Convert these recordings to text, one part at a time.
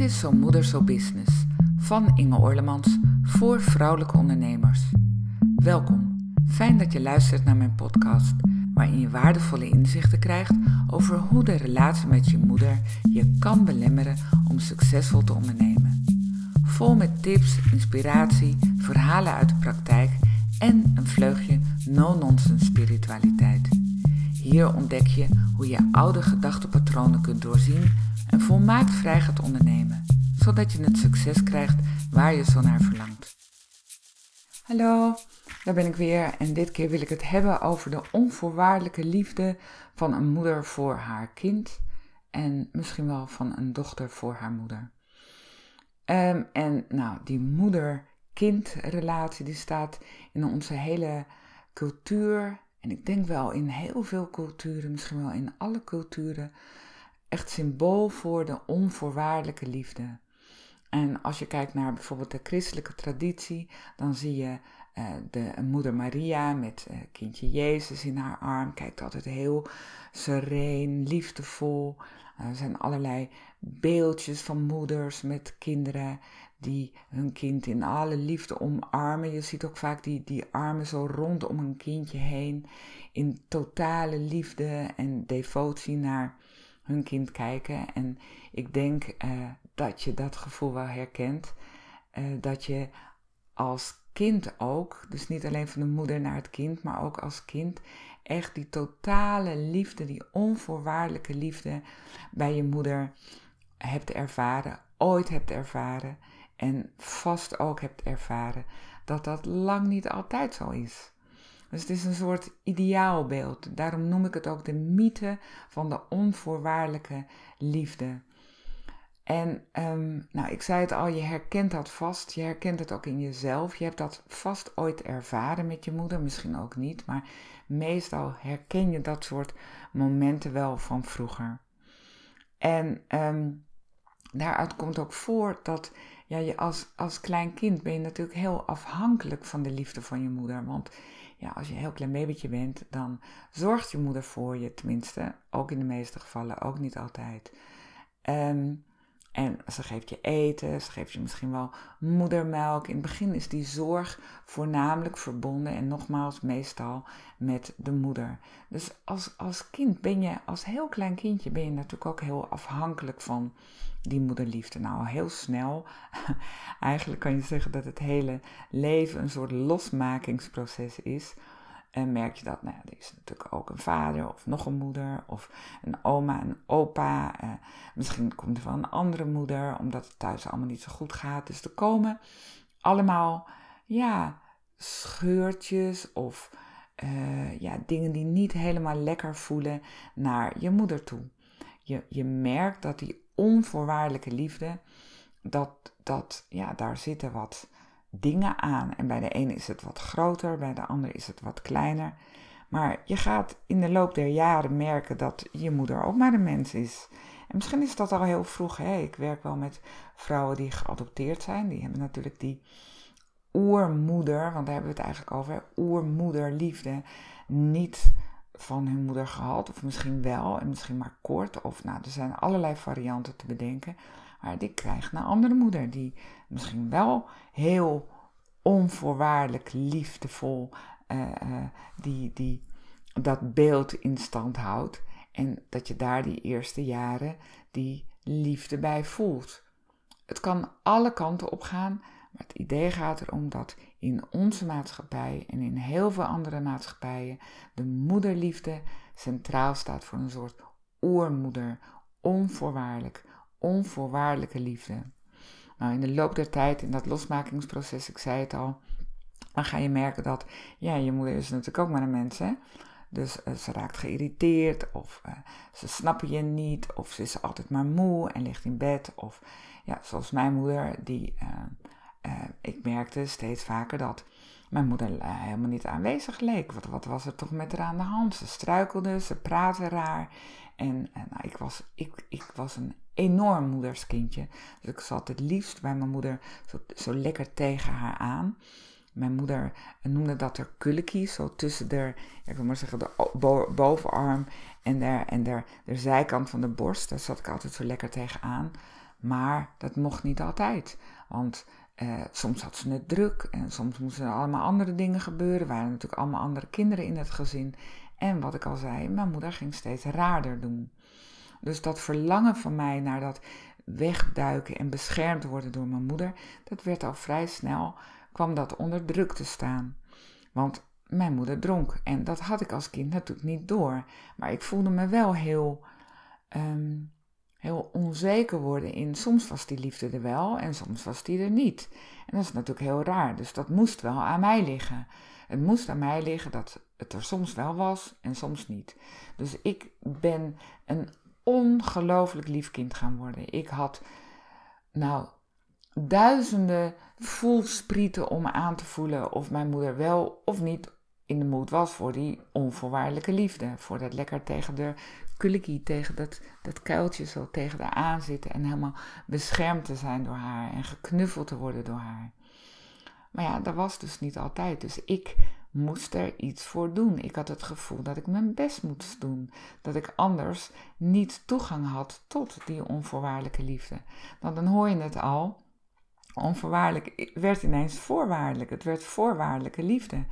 Dit is Zo Moeder Zo Business van Inge Orlemans voor vrouwelijke ondernemers. Welkom, fijn dat je luistert naar mijn podcast waarin je waardevolle inzichten krijgt over hoe de relatie met je moeder je kan belemmeren om succesvol te ondernemen. Vol met tips, inspiratie, verhalen uit de praktijk en een vleugje no-nonsense spiritualiteit. Hier ontdek je hoe je oude gedachtepatronen kunt doorzien en volmaakt vrij gaat ondernemen, zodat je het succes krijgt waar je zo naar verlangt. Hallo, daar ben ik weer en dit keer wil ik het hebben over de onvoorwaardelijke liefde van een moeder voor haar kind en misschien wel van een dochter voor haar moeder. Um, en nou, die moeder-kind-relatie die staat in onze hele cultuur en ik denk wel in heel veel culturen, misschien wel in alle culturen, echt symbool voor de onvoorwaardelijke liefde. En als je kijkt naar bijvoorbeeld de christelijke traditie, dan zie je uh, de moeder Maria met uh, kindje Jezus in haar arm. Kijkt altijd heel sereen, liefdevol. Uh, er zijn allerlei beeldjes van moeders met kinderen die hun kind in alle liefde omarmen. Je ziet ook vaak die, die armen zo rondom een kindje heen. In totale liefde en devotie naar hun kind kijken. En ik denk uh, dat je dat gevoel wel herkent. Uh, dat je als kind ook, dus niet alleen van de moeder naar het kind, maar ook als kind, echt die totale liefde, die onvoorwaardelijke liefde bij je moeder hebt ervaren, ooit hebt ervaren en vast ook hebt ervaren dat dat lang niet altijd zo is. Dus het is een soort ideaalbeeld. Daarom noem ik het ook de mythe van de onvoorwaardelijke liefde. En um, nou, ik zei het al, je herkent dat vast. Je herkent het ook in jezelf. Je hebt dat vast ooit ervaren met je moeder, misschien ook niet. Maar meestal herken je dat soort momenten wel van vroeger. En um, daaruit komt ook voort dat ja, je als, als klein kind ben natuurlijk heel afhankelijk van de liefde van je moeder. Want ja, als je een heel klein babytje bent, dan zorgt je moeder voor je, tenminste, ook in de meeste gevallen, ook niet altijd. Um, en ze geeft je eten, ze geeft je misschien wel moedermelk. In het begin is die zorg voornamelijk verbonden en nogmaals meestal met de moeder. Dus als, als kind ben je, als heel klein kindje, ben je natuurlijk ook heel afhankelijk van die moederliefde. Nou, heel snel, eigenlijk kan je zeggen dat het hele leven een soort losmakingsproces is. En merk je dat, nou er is natuurlijk ook een vader of nog een moeder of een oma en opa. Eh, misschien komt er van een andere moeder, omdat het thuis allemaal niet zo goed gaat. Dus er komen allemaal, ja, scheurtjes of uh, ja, dingen die niet helemaal lekker voelen naar je moeder toe. Je, je merkt dat die onvoorwaardelijke liefde, dat, dat ja, daar zitten wat dingen aan. En bij de ene is het wat groter, bij de andere is het wat kleiner. Maar je gaat in de loop der jaren merken dat je moeder ook maar een mens is. En misschien is dat al heel vroeg. Hè? Ik werk wel met vrouwen die geadopteerd zijn. Die hebben natuurlijk die oermoeder, want daar hebben we het eigenlijk over, oermoederliefde, niet van hun moeder gehad. Of misschien wel, en misschien maar kort. Of nou, er zijn allerlei varianten te bedenken. Maar die krijgt een andere moeder die misschien wel heel onvoorwaardelijk liefdevol uh, uh, die, die, dat beeld in stand houdt. En dat je daar die eerste jaren die liefde bij voelt. Het kan alle kanten op gaan, maar het idee gaat erom dat in onze maatschappij en in heel veel andere maatschappijen de moederliefde centraal staat voor een soort oermoeder, onvoorwaardelijk, onvoorwaardelijke liefde. Nou, in de loop der tijd, in dat losmakingsproces, ik zei het al, dan ga je merken dat, ja, je moeder is natuurlijk ook maar een mens, hè. Dus uh, ze raakt geïrriteerd, of uh, ze snappen je niet, of ze is altijd maar moe en ligt in bed. Of ja, zoals mijn moeder, die, uh, ik merkte steeds vaker dat mijn moeder helemaal niet aanwezig leek. Wat, wat was er toch met haar aan de hand? Ze struikelde, ze praatte raar. En, en nou, ik, was, ik, ik was een enorm moederskindje. Dus ik zat het liefst bij mijn moeder zo, zo lekker tegen haar aan. Mijn moeder noemde dat er kulkie, zo tussen de, ik wil maar zeggen, de bovenarm en, de, en de, de zijkant van de borst. Daar zat ik altijd zo lekker tegenaan. Maar dat mocht niet altijd. Want uh, soms had ze het druk en soms moesten er allemaal andere dingen gebeuren. Er waren natuurlijk allemaal andere kinderen in het gezin. En wat ik al zei, mijn moeder ging steeds raarder doen. Dus dat verlangen van mij naar dat wegduiken en beschermd worden door mijn moeder, dat werd al vrij snel, kwam dat onder druk te staan. Want mijn moeder dronk en dat had ik als kind natuurlijk niet door. Maar ik voelde me wel heel, um, heel onzeker worden in, soms was die liefde er wel en soms was die er niet. En dat is natuurlijk heel raar, dus dat moest wel aan mij liggen. Het moest aan mij liggen dat het er soms wel was en soms niet. Dus ik ben een ongelooflijk lief kind gaan worden. Ik had, nou, duizenden voelsprieten om aan te voelen of mijn moeder wel of niet in de moed was voor die onvoorwaardelijke liefde. Voor dat lekker tegen de kulikie, tegen dat, dat kuiltje zo tegen haar aanzitten en helemaal beschermd te zijn door haar en geknuffeld te worden door haar. Maar ja, dat was dus niet altijd. Dus ik moest er iets voor doen. Ik had het gevoel dat ik mijn best moest doen. Dat ik anders niet toegang had tot die onvoorwaardelijke liefde. Nou, dan hoor je het al. Onvoorwaardelijk werd ineens voorwaardelijk. Het werd voorwaardelijke liefde.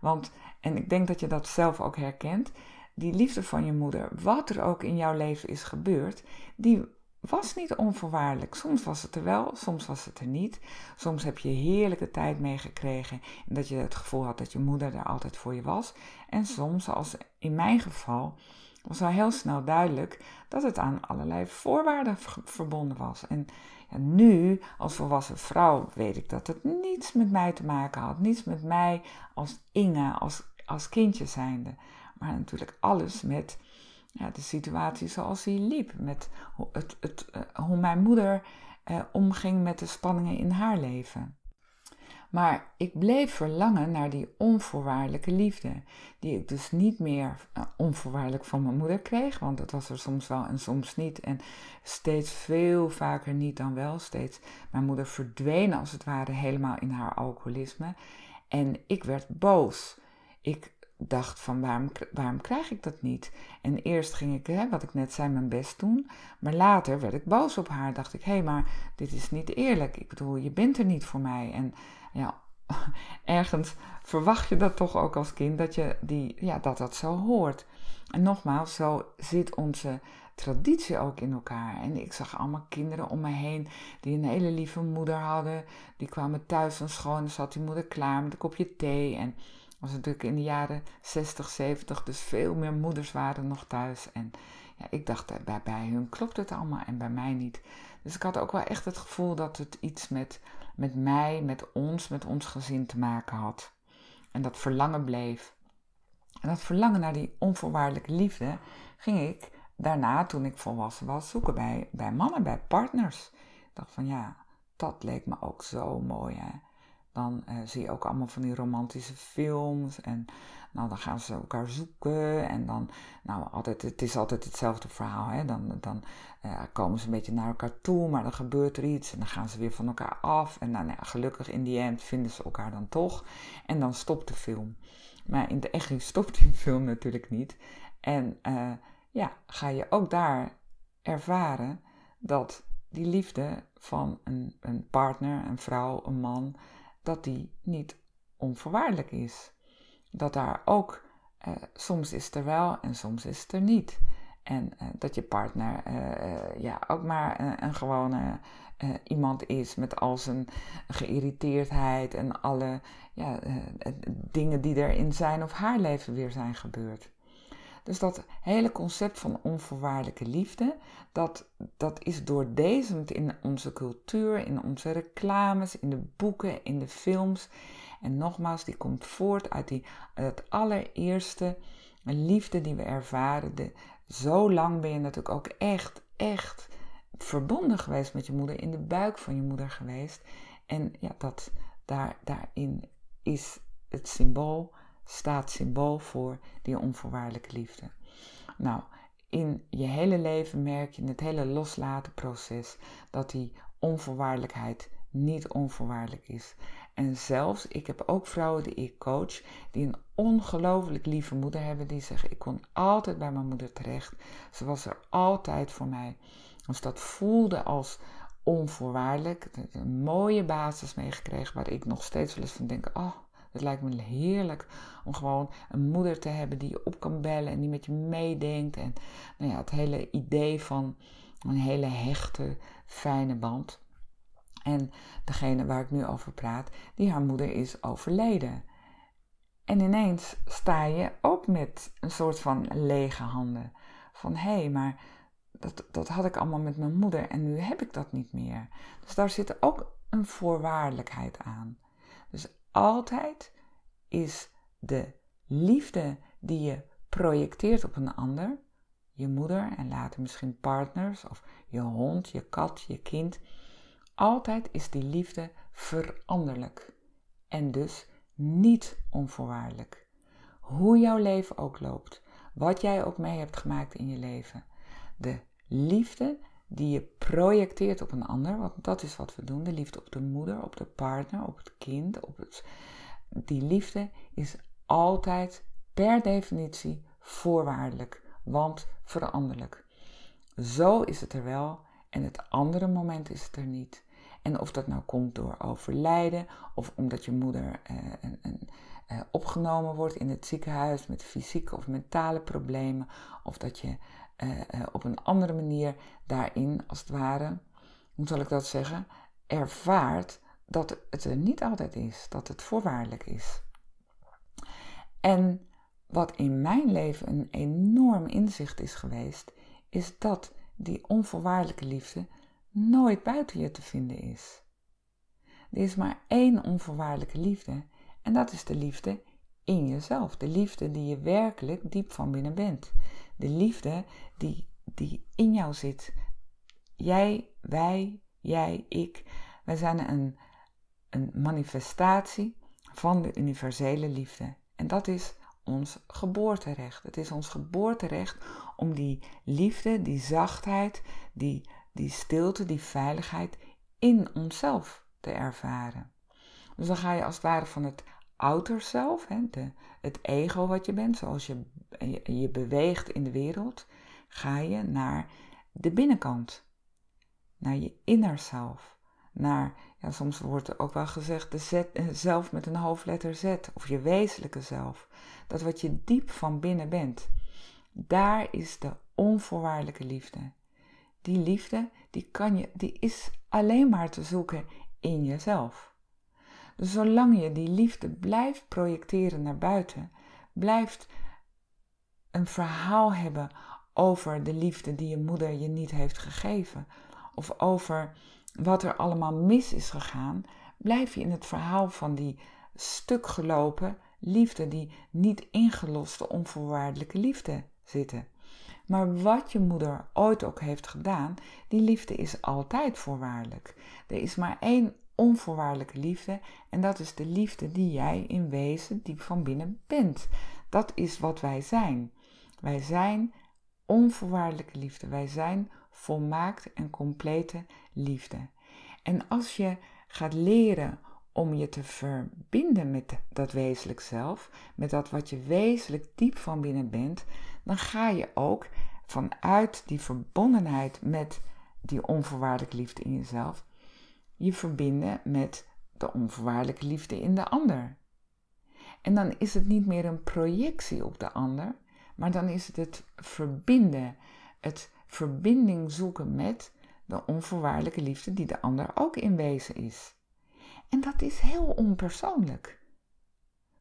Want, en ik denk dat je dat zelf ook herkent, die liefde van je moeder, wat er ook in jouw leven is gebeurd, die was niet onvoorwaardelijk. Soms was het er wel, soms was het er niet. Soms heb je heerlijke tijd meegekregen en dat je het gevoel had dat je moeder er altijd voor je was. En soms, zoals in mijn geval, was al heel snel duidelijk dat het aan allerlei voorwaarden verbonden was. En ja, nu, als volwassen vrouw, weet ik dat het niets met mij te maken had. Niets met mij als Inge, als, als kindje zijnde. Maar natuurlijk alles met ja, de situatie zoals die liep. Met het, het, eh, hoe mijn moeder eh, omging met de spanningen in haar leven. Maar ik bleef verlangen naar die onvoorwaardelijke liefde, die ik dus niet meer uh, onvoorwaardelijk van mijn moeder kreeg, want dat was er soms wel en soms niet. En steeds veel vaker niet dan wel. Steeds mijn moeder verdween als het ware helemaal in haar alcoholisme. En ik werd boos. Ik dacht van waarom, waarom krijg ik dat niet? En eerst ging ik, hè, wat ik net zei, mijn best doen. Maar later werd ik boos op haar. Dacht ik, hé, hey, maar dit is niet eerlijk. Ik bedoel, je bent er niet voor mij. En ja, ergens verwacht je dat toch ook als kind, dat je die, ja, dat, dat zo hoort. En nogmaals, zo zit onze traditie ook in elkaar. En ik zag allemaal kinderen om me heen die een hele lieve moeder hadden. Die kwamen thuis van school en zat die moeder klaar met een kopje thee. En was natuurlijk in de jaren 60, 70, dus veel meer moeders waren nog thuis. En ja, ik dacht, eh, bij, hun klopt het allemaal en bij mij niet. Dus ik had ook wel echt het gevoel dat het iets met, met mij, met ons, met ons gezin te maken had. En dat verlangen bleef. En dat verlangen naar die onvoorwaardelijke liefde ging ik daarna, toen ik volwassen was, zoeken bij, bij mannen, bij partners. Ik dacht van ja, dat leek me ook zo mooi. Hè? Dan uh, zie je ook allemaal van die romantische films. En nou, dan gaan ze elkaar zoeken. En dan, nou, altijd, het is altijd hetzelfde verhaal. Hè? Dan, dan uh, komen ze een beetje naar elkaar toe, maar dan gebeurt er iets. En dan gaan ze weer van elkaar af. En dan, nou, gelukkig in die end vinden ze elkaar dan toch. En dan stopt de film. Maar in de echt stopt die film natuurlijk niet. En uh, ja, ga je ook daar ervaren dat die liefde van een, een partner, een vrouw, een man dat die niet onvoorwaardelijk is. Dat daar ook, eh, soms is er wel en soms is er niet. En eh, dat je partner uh, ja, ook maar een, een gewone iemand is met al zijn geïrriteerdheid en alle ja, dingen die er in zijn of haar leven weer zijn gebeurd. Dus dat hele concept van onvoorwaardelijke liefde, dat, dat is doordezemd in onze cultuur, in onze reclames, in de boeken, in de films. En nogmaals, die komt voort uit die, het allereerste liefde die we ervaren. De, zo lang ben je natuurlijk ook echt, echt verbonden geweest met je moeder, in de buik van je moeder geweest. En ja, dat, daar, daarin is het symbool staat symbool voor die onvoorwaardelijke liefde. Nou, in je hele leven merk je in het hele loslaten proces dat die onvoorwaardelijkheid niet onvoorwaardelijk is. En zelfs, ik heb ook vrouwen die ik coach, die een ongelooflijk lieve moeder hebben, die zeggen: Ik kon altijd bij mijn moeder terecht. Ze was er altijd voor mij. Dus dat voelde als onvoorwaardelijk. Een mooie basis meegekregen waar ik nog steeds wel eens van denk: oh, het lijkt me heerlijk om gewoon een moeder te hebben die je op kan bellen en die met je meedenkt. En nou ja, het hele idee van een hele hechte, fijne band. En degene waar ik nu over praat, die haar moeder is overleden. En ineens sta je ook met een soort van lege handen. Van hé, hey, maar dat, dat had ik allemaal met mijn moeder en nu heb ik dat niet meer. Dus daar zit ook een voorwaardelijkheid aan. Dus altijd is de liefde die je projecteert op een ander, je moeder en later misschien partners of je hond, je kat, je kind, altijd is die liefde veranderlijk en dus niet onvoorwaardelijk. Hoe jouw leven ook loopt, wat jij ook mee hebt gemaakt in je leven, de liefde die je projecteert op een ander, want dat is wat we doen, de liefde op de moeder, op de partner, op het kind, op het, die liefde is altijd per definitie voorwaardelijk, want veranderlijk. Zo is het er wel en het andere moment is het er niet. En of dat nou komt door overlijden of omdat je moeder eh, eh, opgenomen wordt in het ziekenhuis met fysieke of mentale problemen, of dat je eh, eh, op een andere manier daarin, als het ware, hoe zal ik dat zeggen, ervaart dat het er niet altijd is, dat het voorwaardelijk is. En wat in mijn leven een enorm inzicht is geweest, is dat die onvoorwaardelijke liefde nooit buiten je te vinden is. Er is maar één onvoorwaardelijke liefde en dat is de liefde in jezelf. De liefde die je werkelijk diep van binnen bent. De liefde die, die in jou zit. Jij, wij, jij, ik. Wij zijn een, een manifestatie van de universele liefde. En dat is ons geboorterecht. Het is ons geboorterecht om die liefde, die zachtheid, die, die stilte, die veiligheid in onszelf te ervaren. Dus dan ga je als het ware van het outer zelf, het ego wat je bent, zoals je, je, beweegt in de wereld, ga je naar de binnenkant, naar je inner zelf, naar, ja, soms wordt er ook wel gezegd, de Z, eh, zelf met een hoofdletter Z, of je wezenlijke zelf, dat wat je diep van binnen bent. Daar is de onvoorwaardelijke liefde. Die liefde, die, kan je, die is alleen maar te zoeken in jezelf. Zolang je die liefde blijft projecteren naar buiten, blijft een verhaal hebben over de liefde die je moeder je niet heeft gegeven, of over wat er allemaal mis is gegaan, blijf je in het verhaal van die stuk gelopen liefde, die niet ingeloste onvoorwaardelijke liefde zitten. Maar wat je moeder ooit ook heeft gedaan, die liefde is altijd voorwaardelijk. Er is maar één onvoorwaardelijke liefde en dat is de liefde die jij in wezen diep van binnen bent. Dat is wat wij zijn. Wij zijn onvoorwaardelijke liefde. Wij zijn volmaakt en complete liefde. En als je gaat leren om je te verbinden met dat wezenlijk zelf, met dat wat je wezenlijk diep van binnen bent, dan ga je ook vanuit die verbondenheid met die onvoorwaardelijke liefde in jezelf, je verbinden met de onvoorwaardelijke liefde in de ander. En dan is het niet meer een projectie op de ander, maar dan is het het verbinden, het verbinding zoeken met de onvoorwaardelijke liefde die de ander ook in wezen is. En dat is heel onpersoonlijk.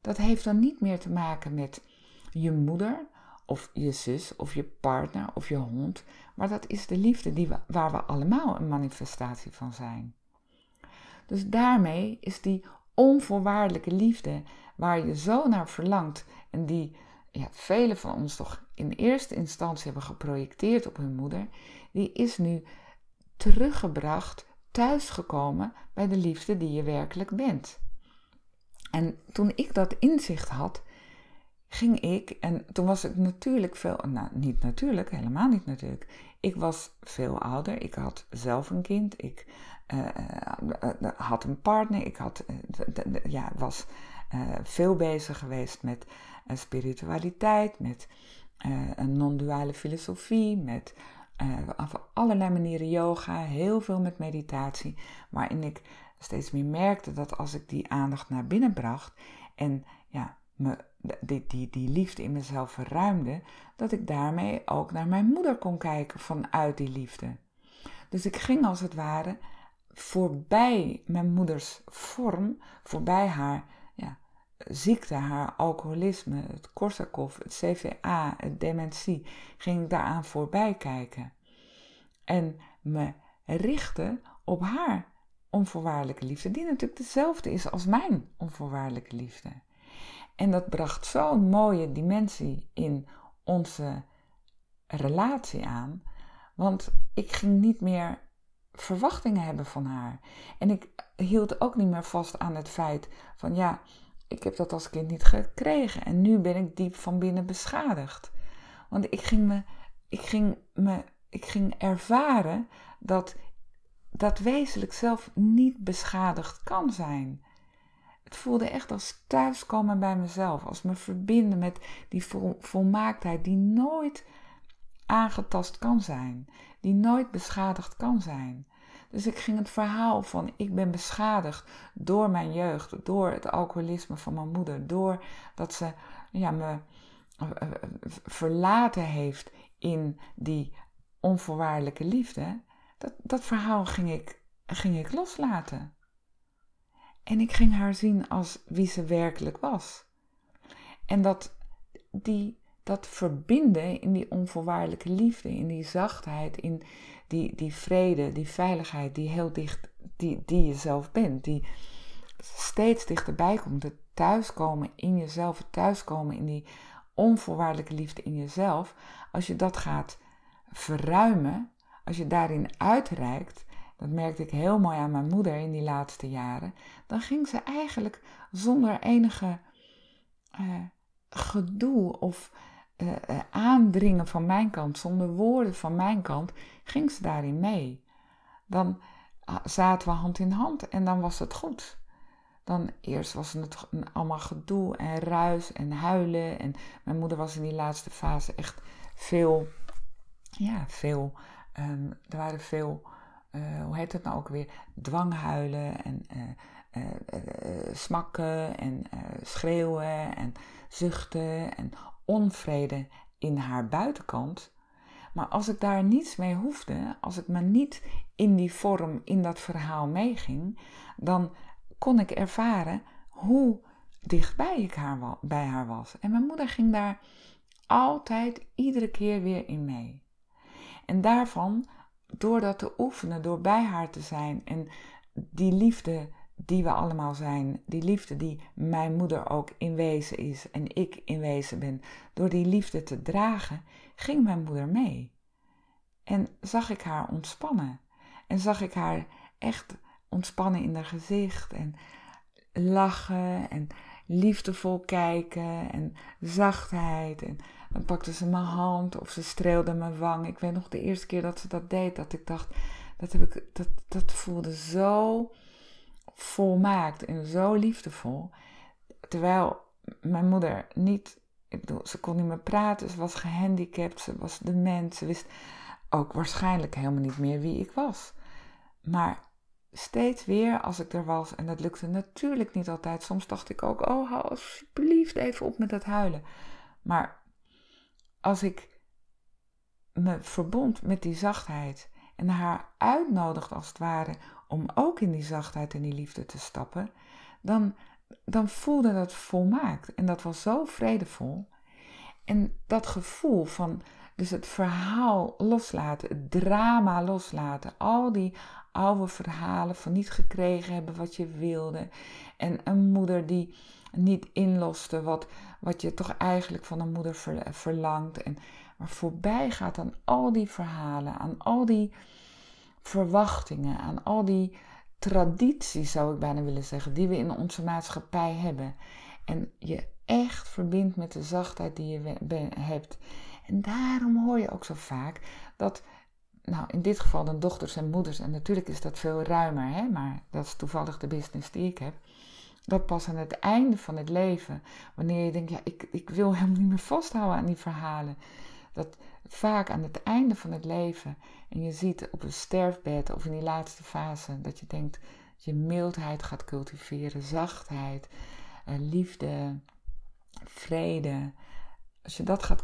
Dat heeft dan niet meer te maken met je moeder of je zus of je partner of je hond, maar dat is de liefde die waar we allemaal een manifestatie van zijn. Dus daarmee is die onvoorwaardelijke liefde waar je zo naar verlangt en die ja, velen van ons toch in eerste instantie hebben geprojecteerd op hun moeder, die is nu teruggebracht, thuisgekomen bij de liefde die je werkelijk bent. En toen ik dat inzicht had, ging ik, en toen was ik natuurlijk veel, nou niet natuurlijk, helemaal niet natuurlijk. Ik was veel ouder, ik had zelf een kind, ik uh, had een partner, ik had, ja, was veel bezig geweest met spiritualiteit, met een non-duale filosofie, met allerlei manieren yoga, heel veel met meditatie, waarin ik steeds meer merkte dat als ik die aandacht naar binnen bracht en ja, me, die, die, die liefde in mezelf verruimde, dat ik daarmee ook naar mijn moeder kon kijken vanuit die liefde. Dus ik ging als het ware voorbij mijn moeders vorm, voorbij haar ja, ziekte, haar alcoholisme, het Korsakoff, het CVA, het dementie, ging ik daaraan voorbij kijken. En me richten op haar onvoorwaardelijke liefde, die natuurlijk dezelfde is als mijn onvoorwaardelijke liefde. En dat bracht zo'n mooie dimensie in onze relatie aan, want ik ging niet meer verwachtingen hebben van haar. En ik hield ook niet meer vast aan het feit van ja, ik heb dat als kind niet gekregen en nu ben ik diep van binnen beschadigd. Want ik ging me, ik ging me, ik ging ervaren dat dat wezenlijk zelf niet beschadigd kan zijn. Het voelde echt als thuiskomen bij mezelf, als me verbinden met die volmaaktheid die nooit aangetast kan zijn, die nooit beschadigd kan zijn. Dus ik ging het verhaal van ik ben beschadigd door mijn jeugd, door het alcoholisme van mijn moeder, door dat ze ja, me eh, eh, verlaten heeft in die onvoorwaardelijke liefde. Dat, dat verhaal ging ik, ging ik loslaten. En ik ging haar zien als wie ze werkelijk was. En dat, die, dat verbinden in die onvoorwaardelijke liefde, in die zachtheid, in die, die vrede, die veiligheid, die heel dicht, die, die je zelf bent, die steeds dichterbij komt. Het thuiskomen in jezelf, het thuiskomen in die onvoorwaardelijke liefde in jezelf. Als je dat gaat verruimen, als je daarin uitreikt, dat merkte ik heel mooi aan mijn moeder in die laatste jaren, dan ging ze eigenlijk zonder enige uh, gedoe of uh, aandringen van mijn kant, zonder woorden van mijn kant, ging ze daarin mee. Dan zaten we hand in hand en dan was het goed. Dan eerst was het allemaal gedoe en ruis en huilen. En mijn moeder was in die laatste fase echt veel, ja, veel, um, er waren veel, uh, hoe heet het nou ook weer, dwanghuilen en uh, smakken en schreeuwen en zuchten en onvrede in haar buitenkant. Maar als ik daar niets mee hoefde, als ik me niet in die vorm, in dat verhaal meeging, dan kon ik ervaren hoe dichtbij ik haar, bij haar was. En mijn moeder ging daar altijd, iedere keer weer in mee. En daarvan, door dat te oefenen, door bij haar te zijn en die liefde die we allemaal zijn, die liefde die mijn moeder ook in wezen is en ik in wezen ben, door die liefde te dragen, ging mijn moeder mee. En zag ik haar ontspannen. En zag ik haar echt ontspannen in haar gezicht en lachen en liefdevol kijken en zachtheid. En dan pakte ze mijn hand of ze streelde mijn wang. Ik weet nog de eerste keer dat ze dat deed, dat ik dacht, dat, heb ik, dat, dat voelde zo volmaakt en zo liefdevol. Terwijl mijn moeder niet, ik bedoel, ze kon niet meer praten, ze was gehandicapt, ze was dement, ze wist ook waarschijnlijk helemaal niet meer wie ik was. Maar steeds weer als ik er was, en dat lukte natuurlijk niet altijd, soms dacht ik ook, oh hou alsjeblieft even op met dat huilen. Maar als ik me verbond met die zachtheid en haar uitnodigde als het ware om ook in die zachtheid en die liefde te stappen, dan, dan voelde dat volmaakt. En dat was zo vredevol. En dat gevoel van, dus het verhaal loslaten, het drama loslaten, al die oude verhalen van niet gekregen hebben wat je wilde. En een moeder die niet inloste wat, wat je toch eigenlijk van een moeder verlangt. En, maar voorbij gaat aan al die verhalen, aan al die verwachtingen, aan al die tradities, zou ik bijna willen zeggen, die we in onze maatschappij hebben. En je echt verbindt met de zachtheid die je hebt. En daarom hoor je ook zo vaak dat, nou in dit geval dan dochters en moeders, en natuurlijk is dat veel ruimer, hè, maar dat is toevallig de business die ik heb. Dat pas aan het einde van het leven, wanneer je denkt, ja, ik, ik wil helemaal niet meer vasthouden aan die verhalen dat vaak aan het einde van het leven, en je ziet op een sterfbed of in die laatste fase, dat je denkt, je mildheid gaat cultiveren, zachtheid, eh, liefde, vrede. Als je dat gaat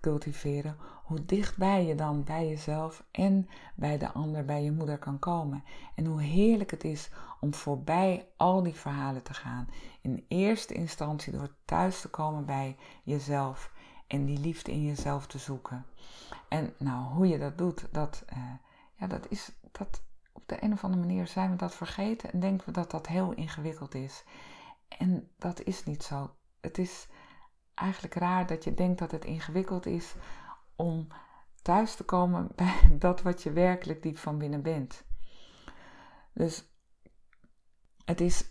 cultiveren, hoe dichtbij je dan bij jezelf en bij de ander, bij je moeder kan komen. En hoe heerlijk het is om voorbij al die verhalen te gaan. In eerste instantie door thuis te komen bij jezelf en die liefde in jezelf te zoeken. En nou, hoe je dat doet, dat, uh, ja, dat is dat op de een of andere manier zijn we dat vergeten en denken we dat dat heel ingewikkeld is. En dat is niet zo. Het is eigenlijk raar dat je denkt dat het ingewikkeld is om thuis te komen bij dat wat je werkelijk diep van binnen bent. Dus het is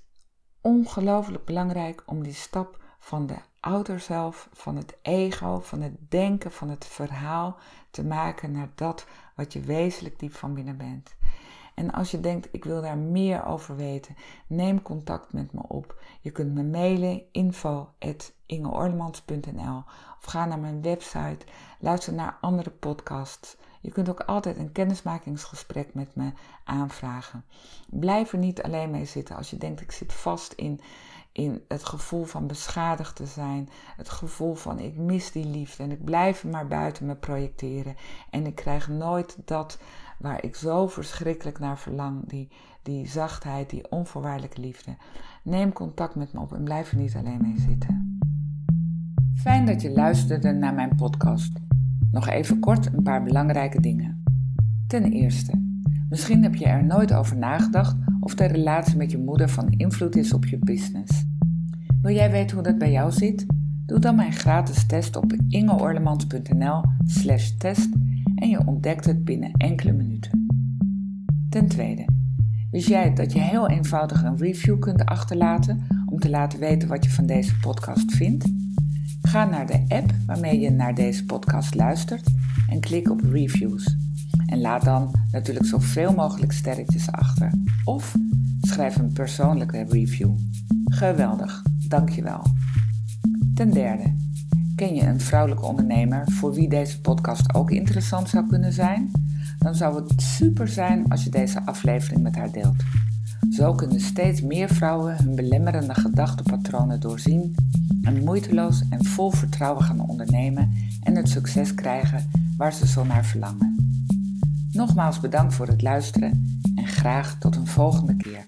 ongelooflijk belangrijk om die stap van de ouder zelf, van het ego, van het denken, van het verhaal te maken naar dat wat je wezenlijk diep van binnen bent. En als je denkt, ik wil daar meer over weten, neem contact met me op. Je kunt me mailen info.ingeorlemans.nl of ga naar mijn website, luister naar andere podcasts. Je kunt ook altijd een kennismakingsgesprek met me aanvragen. Blijf er niet alleen mee zitten als je denkt, ik zit vast in in het gevoel van beschadigd te zijn. Het gevoel van ik mis die liefde en ik blijf maar buiten me projecteren. En ik krijg nooit dat waar ik zo verschrikkelijk naar verlang. Die, die zachtheid, die onvoorwaardelijke liefde. Neem contact met me op en blijf er niet alleen mee zitten. Fijn dat je luisterde naar mijn podcast. Nog even kort een paar belangrijke dingen. Ten eerste, misschien heb je er nooit over nagedacht of de relatie met je moeder van invloed is op je business. Wil jij weten hoe dat bij jou zit? Doe dan mijn gratis test op ingeorlemans.nl/slash test en je ontdekt het binnen enkele minuten. Ten tweede, wist jij dat je heel eenvoudig een review kunt achterlaten om te laten weten wat je van deze podcast vindt? Ga naar de app waarmee je naar deze podcast luistert en klik op reviews. En laat dan natuurlijk zoveel mogelijk sterretjes achter. Of schrijf een persoonlijke review. Geweldig, dankjewel. Ten derde, ken je een vrouwelijke ondernemer voor wie deze podcast ook interessant zou kunnen zijn? Dan zou het super zijn als je deze aflevering met haar deelt. Zo kunnen steeds meer vrouwen hun belemmerende gedachtenpatronen doorzien en moeiteloos en vol vertrouwen gaan ondernemen en het succes krijgen waar ze zo naar verlangen. Nogmaals bedankt voor het luisteren en graag tot een volgende keer.